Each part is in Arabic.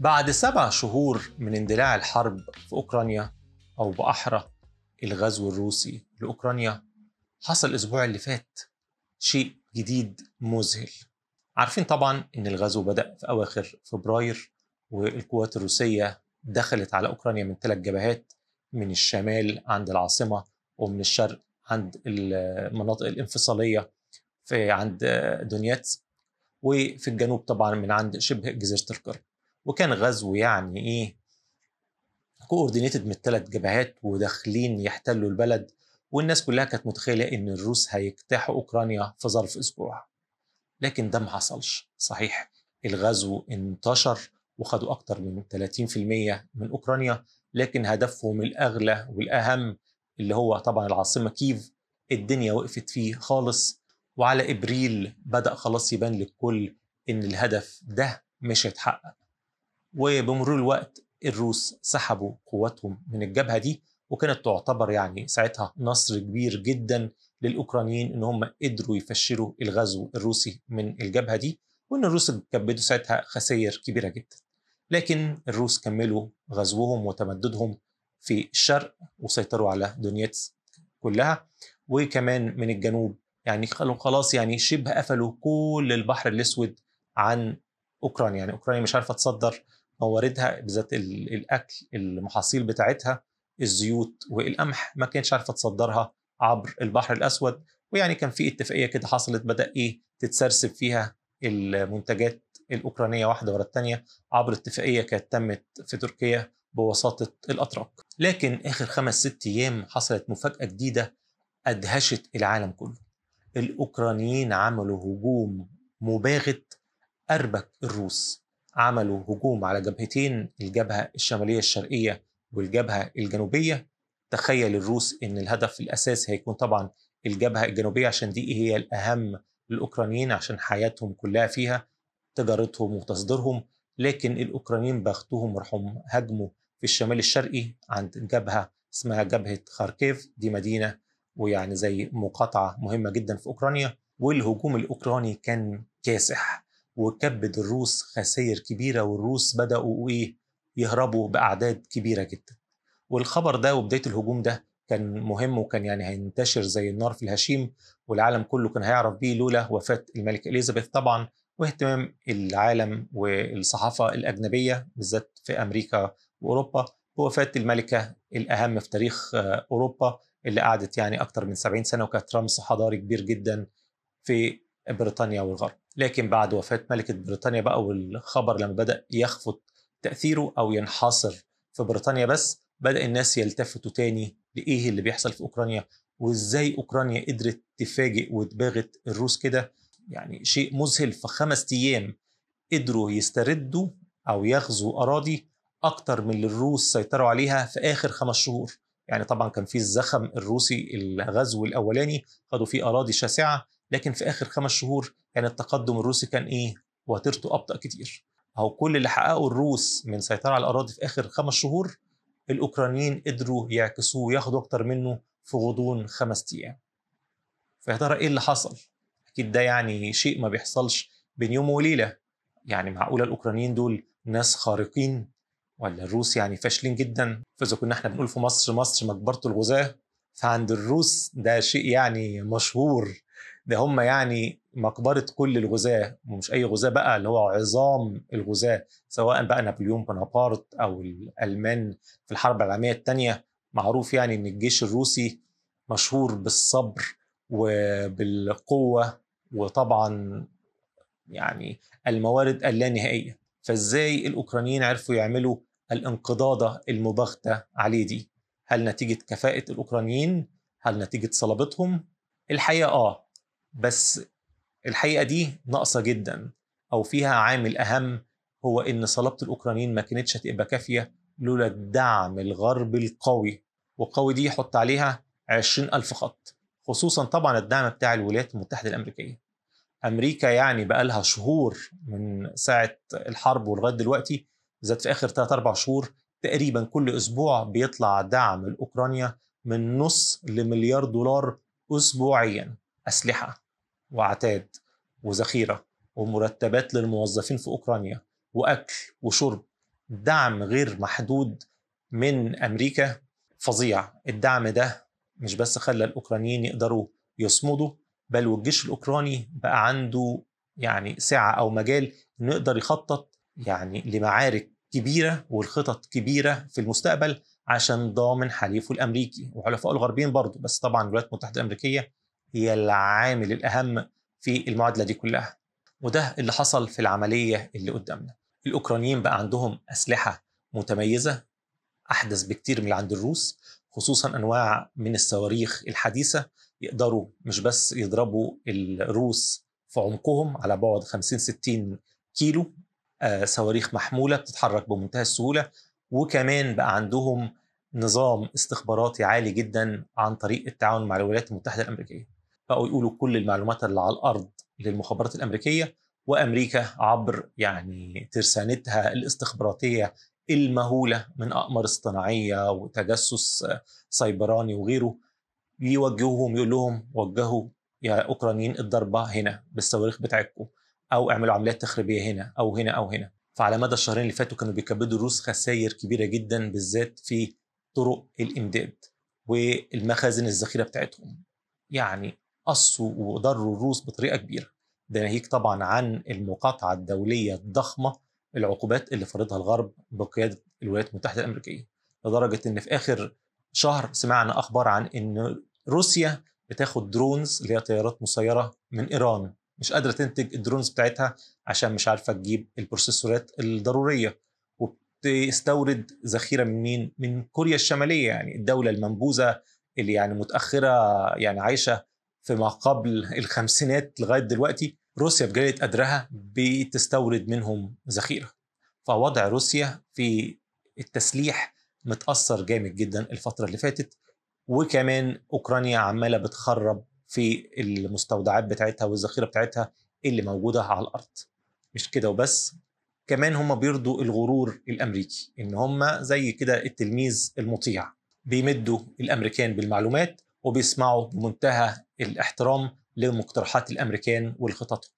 بعد سبع شهور من اندلاع الحرب في أوكرانيا أو بأحرى الغزو الروسي لأوكرانيا حصل الأسبوع اللي فات شيء جديد مذهل. عارفين طبعا إن الغزو بدأ في أواخر فبراير والقوات الروسية دخلت على أوكرانيا من ثلاث جبهات من الشمال عند العاصمة ومن الشرق عند المناطق الانفصالية في عند دونيتس وفي الجنوب طبعا من عند شبه جزيرة القرم وكان غزو يعني إيه coordinated من الثلاث جبهات وداخلين يحتلوا البلد والناس كلها كانت متخيلة إن الروس هيجتاحوا أوكرانيا في ظرف أسبوع. لكن ده ما حصلش. صحيح الغزو انتشر وخدوا أكتر من 30% من أوكرانيا لكن هدفهم الأغلى والأهم اللي هو طبعا العاصمة كييف الدنيا وقفت فيه خالص. وعلى إبريل بدأ خلاص يبان للكل إن الهدف ده مش هيتحقق وبمرور الوقت الروس سحبوا قواتهم من الجبهة دي وكانت تعتبر يعني ساعتها نصر كبير جدا للأوكرانيين إن هم قدروا يفشلوا الغزو الروسي من الجبهة دي وإن الروس كبدوا ساعتها خسائر كبيرة جدا. لكن الروس كملوا غزوهم وتمددهم في الشرق وسيطروا على دونيتس كلها وكمان من الجنوب يعني خلاص يعني شبه قفلوا كل البحر الأسود عن أوكرانيا يعني أوكرانيا مش عارفة تصدر مواردها بالذات الأكل المحاصيل بتاعتها الزيوت والقمح ما كانتش عارفة تصدرها عبر البحر الأسود. ويعني كان في اتفاقية كده حصلت بدأ إيه تتسرسب فيها المنتجات الأوكرانية واحدة ورا الثانية عبر اتفاقية كانت تمت في تركيا بوساطه الأتراك. لكن آخر خمس ست أيام حصلت مفاجأة جديدة أدهشت العالم كله. الأوكرانيين عملوا هجوم مباغت أربك الروس. عملوا هجوم على جبهتين الجبهة الشمالية الشرقية والجبهة الجنوبية. تخيل الروس إن الهدف الأساسي هيكون طبعا الجبهة الجنوبية عشان دي هي الأهم للأوكرانيين عشان حياتهم كلها فيها تجارتهم وتصديرهم. لكن الأوكرانيين بختهم راحوا هاجموا في الشمال الشرقي عند جبهة اسمها جبهة خاركيف. دي مدينة ويعني زي مقاطعة مهمة جدا في أوكرانيا والهجوم الأوكراني كان كاسح وكبد الروس خسائر كبيرة والروس بدأوا إيه؟ يهربوا بأعداد كبيرة جدا. والخبر ده وبداية الهجوم ده كان مهم وكان يعني هينتشر زي النار في الهشيم والعالم كله كان هيعرف بيه لولا وفاة الملكه إليزابيث طبعا واهتمام العالم والصحافة الأجنبية بالذات في أمريكا وأوروبا بوفاة الملكة الأهم في تاريخ أوروبا اللي قعدت يعني أكثر من 70 سنة وكانت رمز حضاري كبير جدا في بريطانيا والغرب. لكن بعد وفاة ملكة بريطانيا بقى والخبر لما بدأ يخفت تأثيره أو ينحصر في بريطانيا بس بدأ الناس يلتفتوا تاني لإيه اللي بيحصل في أوكرانيا وإزاي أوكرانيا قدرت تفاجئ وتباغت الروس كده. يعني شيء مذهل. في خمس أيام قدروا يستردوا أو يغزوا أراضي أكتر من اللي الروس سيطروا عليها في آخر خمس شهور. يعني طبعا كان في الزخم الروسي الغزو الأولاني خدوا فيه أراضي شاسعة لكن في آخر خمس شهور كان التقدم الروسي كان إيه؟ وتيرته أبطأ كتير. أهو كل اللي حققه الروس من سيطرة على الأراضي في آخر خمس شهور الأوكرانيين قدروا يعكسوه وياخدوا أكتر منه في غضون خمس أيام. فيا ترى إيه اللي حصل؟ أكيد ده يعني شيء ما بيحصلش بين يوم وليلة. يعني معقولة الأوكرانيين دول ناس خارقين؟ ولا الروس يعني فاشلين جدا؟ فإذا كنا إحنا بنقول في مصر مصر مقبرة الغزاة فعند الروس ده شيء يعني مشهور. ده هم يعني مقبرة كل الغزاة ومش أي غزاة بقى اللي هو عظام الغزاة سواء بقى نابليون بونابرت أو الألمان في الحرب العالمية الثانية معروف يعني إن الجيش الروسي مشهور بالصبر وبالقوة وطبعا يعني الموارد اللانهائية فإزاي الأوكرانيين عرفوا يعملوا الانقضاضة المباغتة عليه دي؟ هل نتيجة كفاءة الأوكرانيين؟ هل نتيجة صلابتهم؟ الحقيقة آه بس الحقيقة دي ناقصة جدا أو فيها عامل أهم هو إن صلابة الأوكرانيين ما كانتش هتبقى كافية لولا الدعم الغربي القوي وقوي دي يحط عليها 20 ألف خط خصوصا طبعا الدعم بتاع الولايات المتحدة الأمريكية. أمريكا يعني بقى لها شهور من ساعة الحرب ولغاية دلوقتي بالذات في آخر 3 4 شهور تقريبا كل أسبوع بيطلع دعم لأوكرانيا من نص لمليار دولار أسبوعيا أسلحة. وعتاد وذخيرة ومرتبات للموظفين في أوكرانيا وأكل وشرب دعم غير محدود من أمريكا فظيع. الدعم ده مش بس خلى الأوكرانيين يقدروا يصمدوا بل والجيش الأوكراني بقى عنده يعني سعة أو مجال إنه يقدر يخطط يعني لمعارك كبيرة والخطط كبيرة في المستقبل عشان ضامن حليفه الأمريكي. وحلفائه الغربيين برضه بس طبعا الولايات المتحدة الأمريكية هي العامل الأهم في المعادلة دي كلها. وده اللي حصل في العملية اللي قدامنا. الأوكرانيين بقى عندهم أسلحة متميزة أحدث بكتير من عند الروس خصوصا أنواع من الصواريخ الحديثة. يقدروا مش بس يضربوا الروس في عمقهم على بعد 50 60 كيلو آه صواريخ محمولة بتتحرك بمنتهى السهولة. وكمان بقى عندهم نظام استخباراتي عالي جدا عن طريق التعاون مع الولايات المتحدة الأمريكية. بقوا يقولوا كل المعلومات اللي على الأرض للمخابرات الأمريكية وأمريكا عبر يعني ترسانتها الاستخباراتية المهولة من أقمار اصطناعية وتجسس سيبراني وغيره. يوجهوهم يقول لهم وجهوا يا أوكرانيين الضربة هنا بالصواريخ بتاعتكم أو اعملوا عمليات تخريبية هنا أو هنا أو هنا. فعلى مدى الشهرين اللي فاتوا كانوا بيكبدوا الروس خسائر كبيرة جدا بالذات في طرق الإمداد والمخازن الذخيرة بتاعتهم. يعني قصوا وضروا الروس بطريقة كبيرة. ده ناهيك طبعا عن المقاطعة الدولية الضخمة العقوبات اللي فرضها الغرب بقيادة الولايات المتحدة الأمريكية. لدرجة إن في آخر شهر سمعنا أخبار عن إن روسيا بتاخد drones اللي هي طيارات مسيرة من إيران. مش قادرة تنتج ال drones بتاعتها عشان مش عارفة تجيب البروسيسورات الضرورية. وبتستورد ذخيرة من مين؟ من كوريا الشمالية يعني الدولة المنبوذة اللي يعني متأخرة يعني عايشة فيما قبل الخمسينات لغاية دلوقتي روسيا بجلاله قدرها بتستورد منهم ذخيرة. فوضع روسيا في التسليح متأثر جامد جدا الفترة اللي فاتت وكمان أوكرانيا عمالة بتخرب في المستودعات بتاعتها والذخيرة بتاعتها اللي موجودة على الأرض. مش كده وبس كمان هم بيرضوا الغرور الأمريكي إن هم زي كده التلميذ المطيع بيمدوا الأمريكان بالمعلومات وبيسمعوا بمنتهى الاحترام لمقترحات الأمريكان ولخططهم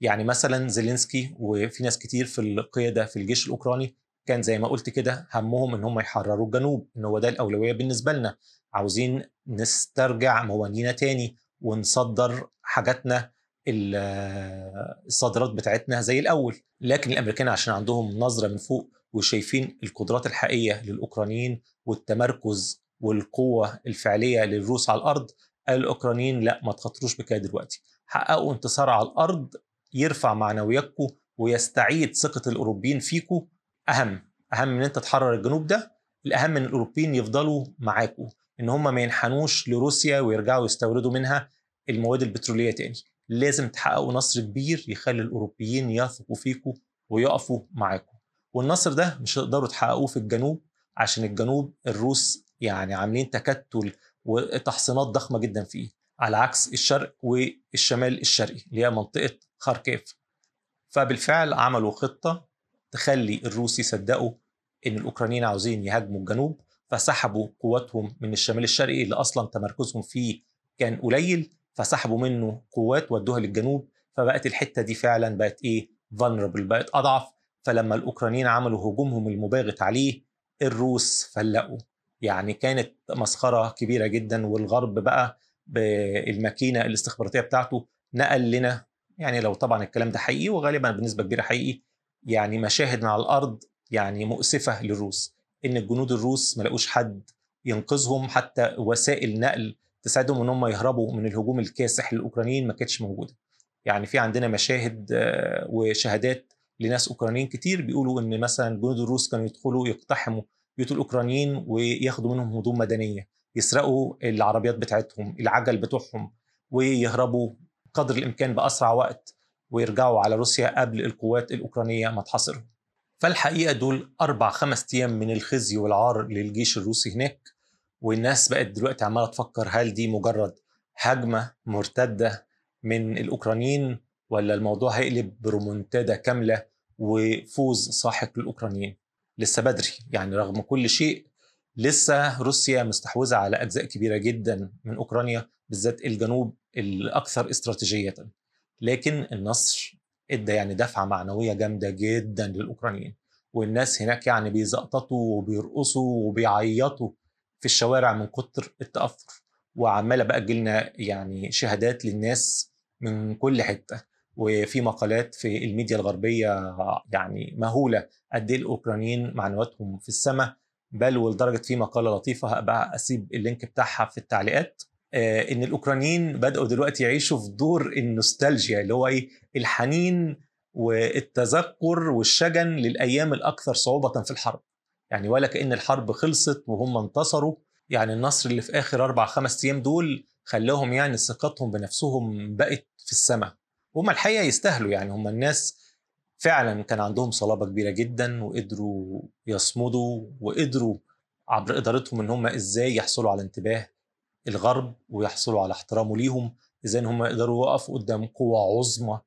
يعني مثلا زيلينسكي وفي ناس كتير في القيادة في الجيش الأوكراني كان زي ما قلت كده همهم إن هم يحرروا الجنوب إن هو ده الأولوية بالنسبة لنا. عاوزين نسترجع موانينا تاني ونصدر حاجاتنا الصادرات بتاعتنا زي الأول. لكن الأمريكان عشان عندهم نظرة من فوق وشايفين القدرات الحقيقية للأوكرانيين والتمركز والقوة الفعلية للروس على الأرض الأوكرانيين لا ما تخاطروش بكده دلوقتي. حققوا انتصار على الأرض يرفع معنوياتكم ويستعيد ثقة الأوروبيين فيكم. أهم أهم من أنت تحرر الجنوب ده. الأهم إن الأوروبيين يفضلوا معاكم إن هم ما ينحنوش لروسيا ويرجعوا يستوردوا منها المواد البترولية تاني. لازم تحققوا نصر كبير يخلي الأوروبيين يثقوا فيكم ويقفوا معاكم. والنصر ده مش هتقدروا تحققوه في الجنوب عشان الجنوب الروس يعني عاملين تكتل وتحصينات ضخمة جدا فيه على عكس الشرق والشمال الشرقي اللي هي منطقة خاركيف فبالفعل عملوا خطة تخلي الروس يصدقوا إن الأوكرانيين عاوزين يهاجموا الجنوب فسحبوا قواتهم من الشمال الشرقي اللي أصلا تمركزهم فيه كان قليل فسحبوا منه قوات ودوها للجنوب فبقت الحتة دي فعلا بقت إيه؟ vulnerable بقت أضعف. فلما الأوكرانيين عملوا هجومهم المباغت عليه الروس فلقوا. يعني كانت مسخرة كبيرة جدا والغرب بقى بالماكينه الاستخباراتية بتاعته نقل لنا يعني لو طبعا الكلام ده حقيقي وغالبا بنسبة كبيرة حقيقي يعني مشاهد على الأرض يعني مؤسفة للروس. إن الجنود الروس ما لقوش حد ينقذهم حتى وسائل نقل تساعدهم إن هم يهربوا من الهجوم الكاسح للأوكرانيين ما كانتش موجودة. يعني في عندنا مشاهد وشهادات لناس أوكرانيين كتير بيقولوا إن مثلا جنود الروس كانوا يدخلوا يقتحموا بيوت الأوكرانيين وياخدوا منهم هدوم مدنية يسرقوا العربيات بتاعتهم العجل بتوعهم ويهربوا قدر الإمكان بأسرع وقت ويرجعوا على روسيا قبل القوات الأوكرانية ما تحاصرهم. فالحقيقة دول أربع خمس أيام من الخزي والعار للجيش الروسي هناك والناس بقت دلوقتي عمالة تفكر هل دي مجرد هجمة مرتدة من الأوكرانيين ولا الموضوع هيقلب برومونتادا كاملة وفوز ساحق للأوكرانيين؟ لسه بدري. يعني رغم كل شيء لسه روسيا مستحوذة على أجزاء كبيرة جدا من أوكرانيا بالذات الجنوب الأكثر استراتيجية. لكن النصر إدى يعني دفعة معنوية جامدة جدا للأوكرانيين. والناس هناك يعني بيزقططوا وبيرقصوا وبيعيطوا في الشوارع من كتر التأثر. وعمالة بقى تجيلنا يعني شهادات للناس من كل حتة. وفي مقالات في الميديا الغربية يعني مهولة قد إيه الأوكرانيين معنوياتهم في السماء بل ولدرجة في مقالة لطيفة هبقى أسيب اللينك بتاعها في التعليقات. آه، إن الأوكرانيين بدأوا دلوقتي يعيشوا في دور النوستالجيا اللي هو إيه؟ الحنين والتذكر والشجن للأيام الأكثر صعوبة في الحرب. يعني ولا كأن الحرب خلصت وهم انتصروا. يعني النصر اللي في آخر أربع خمس أيام دول خلاهم يعني ثقتهم بنفسهم بقت في السماء. وهم الحقيقة يستاهلوا يعني هم الناس فعلا كان عندهم صلابة كبيرة جدا وقدروا يصمدوا وقدروا عبر إدارتهم إن هم إزاي يحصلوا على انتباه الغرب ويحصلوا على احترامه ليهم إزاي إن هم يقدروا يقفوا قدام قوى عظمى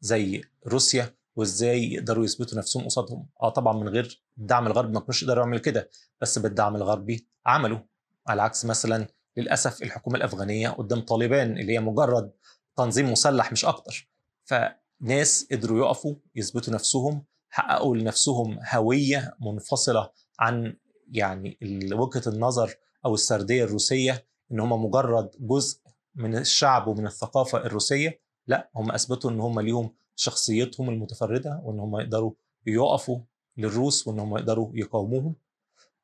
زي روسيا وإزاي يقدروا يثبتوا نفسهم قصادهم. آه طبعا من غير دعم الغرب ما كانوش يقدروا يعملوا كده بس بالدعم الغربي عملوا على عكس مثلا للأسف الحكومة الأفغانية قدام طالبان اللي هي مجرد تنظيم مسلح مش أكتر. فناس قدروا يقفوا يثبتوا نفسهم حققوا لنفسهم هوية منفصلة عن يعني وجهة النظر أو السردية الروسية إن هم مجرد جزء من الشعب ومن الثقافة الروسية. لا هم أثبتوا إن هم ليهم شخصيتهم المتفردة وإن هم يقدروا يقفوا للروس وإن هم يقدروا يقاوموهم.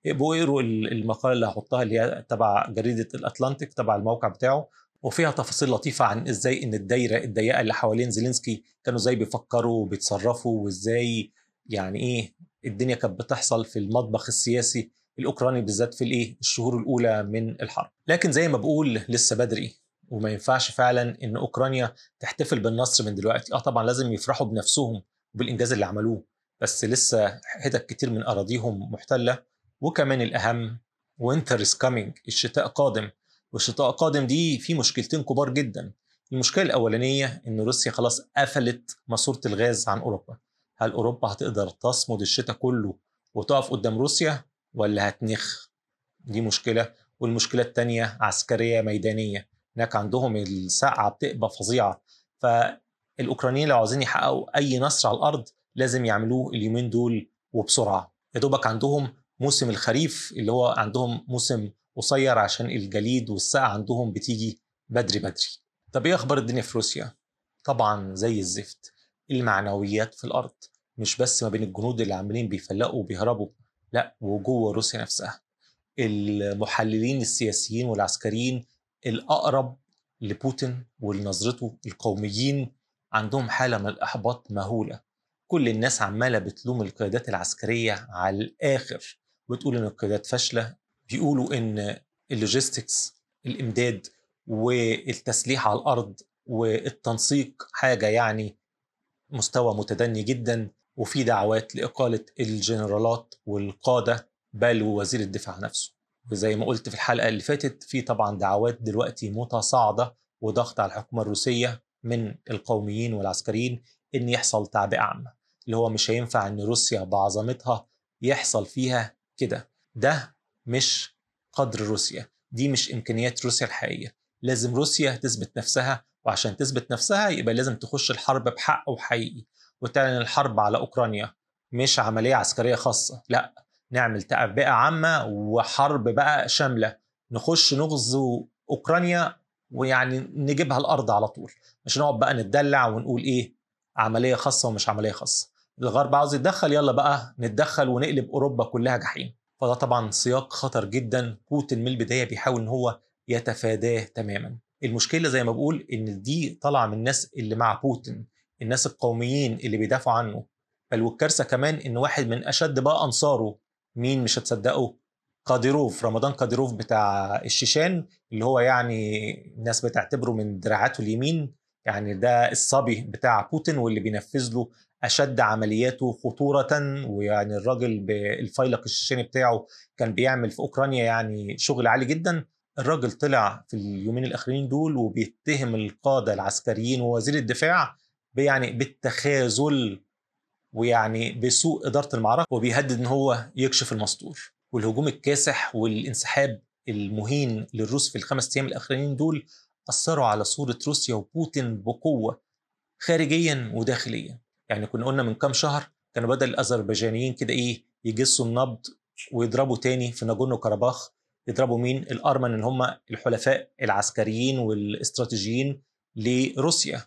يبقوا يقروا المقالة اللي هحطها اللي هي تبع جريدة الأتلانتيك تبع الموقع بتاعه. وفيها تفاصيل لطيفة عن إزاي إن الدايرة الضيقة اللي حوالين زيلينسكي كانوا إزاي بيفكروا وبيتصرفوا وإزاي يعني إيه الدنيا كانت بتحصل في المطبخ السياسي الأوكراني بالذات في الإيه الشهور الأولى من الحرب. لكن زي ما بقول لسه بدري وما ينفعش فعلا إن أوكرانيا تحتفل بالنصر من دلوقتي. آه طبعا لازم يفرحوا بنفسهم وبالإنجاز اللي عملوه بس لسه حتت كتير من أراضيهم محتلة. وكمان الأهم winter is coming الشتاء قادم. والشتاء قادم دي في مشكلتين كبار جدا. المشكلة الأولانية إن روسيا خلاص قفلت ماسوره الغاز عن أوروبا. هل أوروبا هتقدر تصمد الشتاء كله وتقف قدام روسيا ولا هتنخ؟ دي مشكلة. والمشكلة الثانية عسكرية ميدانية. هناك عندهم السقعه بتبقى فظيعة. فالأوكرانيين لو عاوزين يحققوا أي نصر على الأرض لازم يعملوه اليومين دول وبسرعة. يا دوبك عندهم موسم الخريف اللي هو عندهم موسم قصير عشان الجليد والسقعة عندهم بتيجي بدري بدري. طب إيه أخبار الدنيا في روسيا؟ طبعا زي الزفت. المعنويات في الأرض مش بس ما بين الجنود اللي عاملين بيفلقوا وبيهربوا لا وجوه روسيا نفسها. المحللين السياسيين والعسكريين الأقرب لبوتين ولنظرته القوميين عندهم حالة من الإحباط مهولة. كل الناس عمالة بتلوم القيادات العسكرية على الآخر بتقول إن القيادات فاشلة بيقولوا إن اللوجيستكس الإمداد والتسليح على الأرض والتنسيق حاجة يعني مستوى متدني جدا وفي دعوات لإقالة الجنرالات والقادة بل ووزير الدفاع نفسه. وزي ما قلت في الحلقة اللي فاتت في طبعا دعوات دلوقتي متصاعدة وضغط على الحكومة الروسية من القوميين والعسكريين إن يحصل تعبئة عامة. اللي هو مش هينفع إن روسيا بعظمتها يحصل فيها كده. ده مش قدر روسيا. دي مش إمكانيات روسيا الحقيقية. لازم روسيا تثبت نفسها وعشان تثبت نفسها يبقى لازم تخش الحرب بحق وحقيقي. وتعلن الحرب على أوكرانيا. مش عملية عسكرية خاصة. لا نعمل تعبئة عامة وحرب بقى شاملة. نخش نغزو أوكرانيا ويعني نجيبها الأرض على طول. مش نقعد بقى نتدلع ونقول إيه عملية خاصة ومش عملية خاصة. الغرب عاوز يتدخل يلا بقى نتدخل ونقلب أوروبا كلها جحيم. فده طبعا سياق خطر جدا. بوتين من البداية بيحاول إن هو يتفاداه تماما. المشكلة زي ما بقول إن دي طالعة من الناس اللي مع بوتين الناس القوميين اللي بيدافعوا عنه. بل والكارثة كمان إن واحد من أشد بقى أنصاره مين مش هتصدقوا قاديروف رمضان قاديروف بتاع الشيشان اللي هو يعني الناس بتعتبره من دراعاته اليمين. يعني ده الصبي بتاع بوتين واللي بينفذ له أشد عملياته خطورة ويعني الراجل بالفيلق الشيشاني بتاعه كان بيعمل في أوكرانيا يعني شغل عالي جدا. الراجل طلع في اليومين الاخرين دول وبيتهم القادة العسكريين ووزير الدفاع يعني بالتخاذل ويعني بسوء إدارة المعركة وبيهدد إن هو يكشف المستور والهجوم الكاسح والانسحاب المهين للروس في الخمس أيام الاخرانيين دول أثروا على صورة روسيا وبوتين بقوة خارجيا وداخليا. يعني كنا قلنا من كام شهر كانوا بدل الأذربيجانيين كده إيه يجسوا النبض ويضربوا تاني في ناجورنو كاراباخ يضربوا مين؟ الأرمن اللي هم الحلفاء العسكريين والاستراتيجيين لروسيا.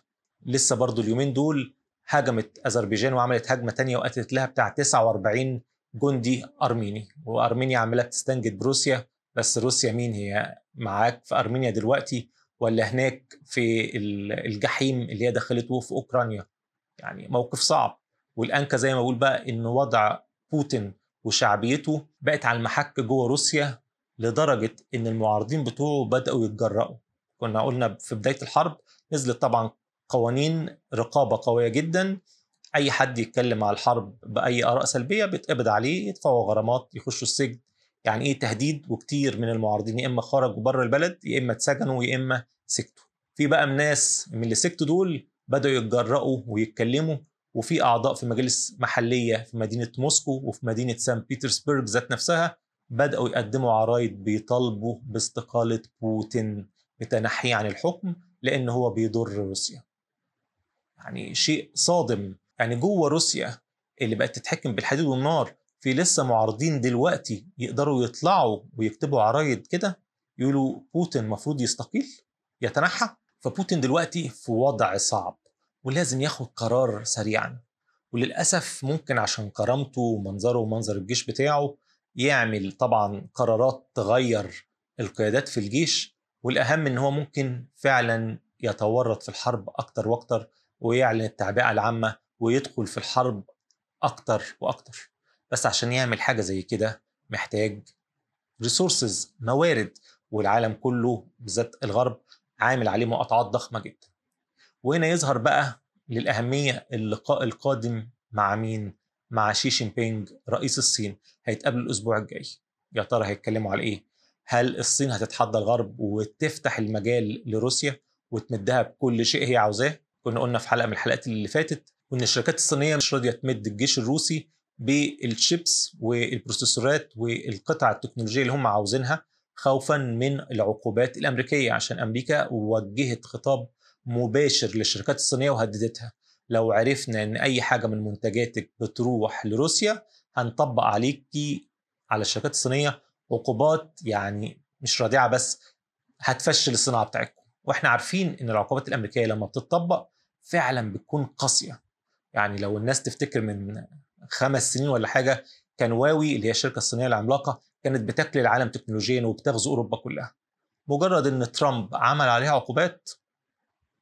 لسه برضو اليومين دول هاجمت أذربيجان وعملت هجمة تانية وقتلت لها بتاع 49 جندي أرميني. وأرمينيا عمالة تستنجد بروسيا. بس روسيا مين هي؟ معاك في أرمينيا دلوقتي ولا هناك في الجحيم اللي هي دخلته في أوكرانيا؟ يعني موقف صعب. والأنكى زي ما بقول بقى إن وضع بوتين وشعبيته بقت على المحك جوه روسيا لدرجة إن المعارضين بتوعه بدأوا يتجرأوا. كنا قلنا في بداية الحرب نزلت طبعا قوانين رقابة قوية جدا. أي حد يتكلم على الحرب بأي آراء سلبية بيتقبض عليه يدفعوا غرامات يخشوا السجن. يعني إيه تهديد؟ وكتير من المعارضين يا إما خرجوا بره البلد يا إما اتسجنوا يا إما سكتوا. في بقى ناس من اللي سكتوا دول بدأوا يتجرأوا ويتكلموا وفي أعضاء في مجالس محلية في مدينة موسكو وفي مدينة سان بيترسبرغ ذات نفسها بدأوا يقدموا عرايض بيطالبوا باستقالة بوتين بتنحيه عن الحكم لأن هو بيضر روسيا. يعني شيء صادم. يعني جوه روسيا اللي بقت تتحكم بالحديد والنار في لسه معارضين دلوقتي يقدروا يطلعوا ويكتبوا عرايض كده يقولوا بوتين المفروض يستقيل يتنحى فبوتين دلوقتي في وضع صعب ولازم ياخد قرار سريعا. وللأسف ممكن عشان كرامته ومنظره ومنظر الجيش بتاعه يعمل طبعا قرارات تغير القيادات في الجيش والأهم إن هو ممكن فعلا يتورط في الحرب أكتر وأكتر ويعلن التعبئة العامة ويدخل في الحرب أكتر وأكتر. بس عشان يعمل حاجة زي كده محتاج resources موارد والعالم كله بالذات الغرب عامل عليه مقاطعات ضخمة جدا وهنا يظهر بقى للأهمية اللقاء القادم مع مين؟ مع شي بينج رئيس الصين هيتقابلوا الأسبوع الجاي يا ترى هيتكلموا على إيه؟ هل الصين هتتحدى الغرب وتفتح المجال لروسيا وتمدها بكل شيء هي عاوزاه؟ كنا قلنا في حلقة من الحلقات اللي فاتت وإن الشركات الصينية مش راضية تمد الجيش الروسي بال chips وال processors ات والقطع التكنولوجية اللي هم عاوزينها خوفا من العقوبات الأمريكية عشان أمريكا وجهت خطاب مباشر للشركات الصينية وهددتها. لو عرفنا إن أي حاجة من منتجاتك بتروح لروسيا هنطبق عليكي على الشركات الصينية عقوبات يعني مش رادعة بس هتفشل الصناعة بتاعتكم. وإحنا عارفين إن العقوبات الأمريكية لما بتطبق فعلا بتكون قاسية. يعني لو الناس تفتكر من خمس سنين ولا حاجة كان واوي اللي هي الشركة الصينية العملاقة كانت بتاكل العالم تكنولوجيا وبتغزو أوروبا كلها. مجرد إن ترامب عمل عليها عقوبات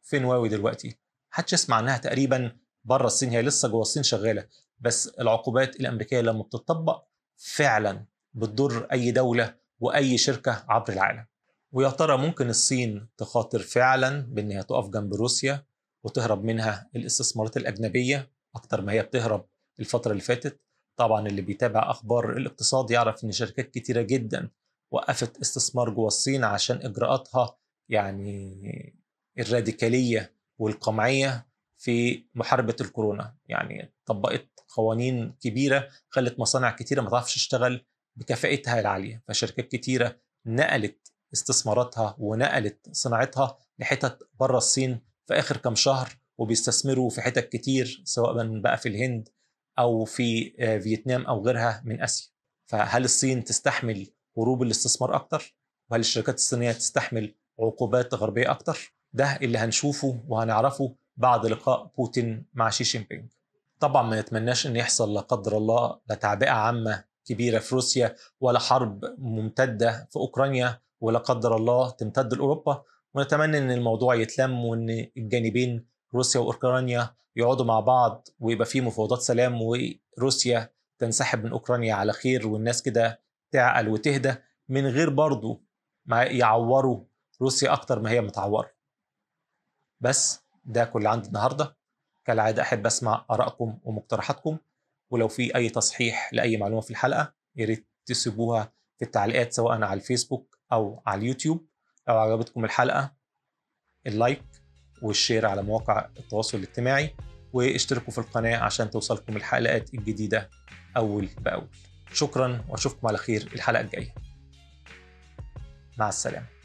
فين واوي دلوقتي؟ محدش يسمع عنها تقريبا بره الصين هي لسه جوه الصين شغالة بس العقوبات الأمريكية لما بتطبق فعلا بتضر أي دولة وأي شركة عبر العالم. ويا ترى ممكن الصين تخاطر فعلا بإن هي تقف جنب روسيا وتهرب منها الإستثمارات الأجنبية أكتر ما هي بتهرب الفترة اللي فاتت؟ طبعا اللي بيتابع أخبار الاقتصاد يعرف إن شركات كتيرة جدا وقفت استثمار جوه الصين عشان إجراءاتها يعني الراديكالية والقمعية في محاربة الكورونا. يعني طبقت قوانين كبيرة خلت مصانع كتيرة ما تعرفش تشتغل بكفاءتها العالية. فشركات كتيرة نقلت استثماراتها ونقلت صناعتها لحتت بره الصين في آخر كام شهر وبيستثمروا في حتت كتير سواء بقى في الهند أو في آه، فيتنام أو غيرها من آسيا. فهل الصين تستحمل هروب الاستثمار أكتر؟ وهل الشركات الصينية تستحمل عقوبات غربية أكتر؟ ده اللي هنشوفه وهنعرفه بعد لقاء بوتين مع شي بينج. طبعا ما نتمناش إن يحصل لا قدر الله لا تعبئة عامة كبيرة في روسيا ولا حرب ممتدة في أوكرانيا ولا قدر الله تمتد لأوروبا. ونتمنى إن الموضوع يتلم وإن الجانبين روسيا وأوكرانيا يقعدوا مع بعض ويبقى في مفاوضات سلام وروسيا تنسحب من أوكرانيا على خير والناس كده تعقل وتهدى من غير برضه ما يعوروا روسيا أكتر ما هي متعورة. بس ده كل عندي النهارده. كالعادة أحب أسمع آرائكم ومقترحاتكم ولو في أي تصحيح لأي معلومة في الحلقة يا ريت تسيبوها في التعليقات سواء على الفيسبوك أو على اليوتيوب. لو عجبتكم الحلقة ال like وال share على مواقع التواصل الاجتماعي واشتركوا في القناة عشان توصلكم الحلقات الجديدة أول بأول. شكرا وأشوفكم على خير الحلقة الجاية. مع السلامة.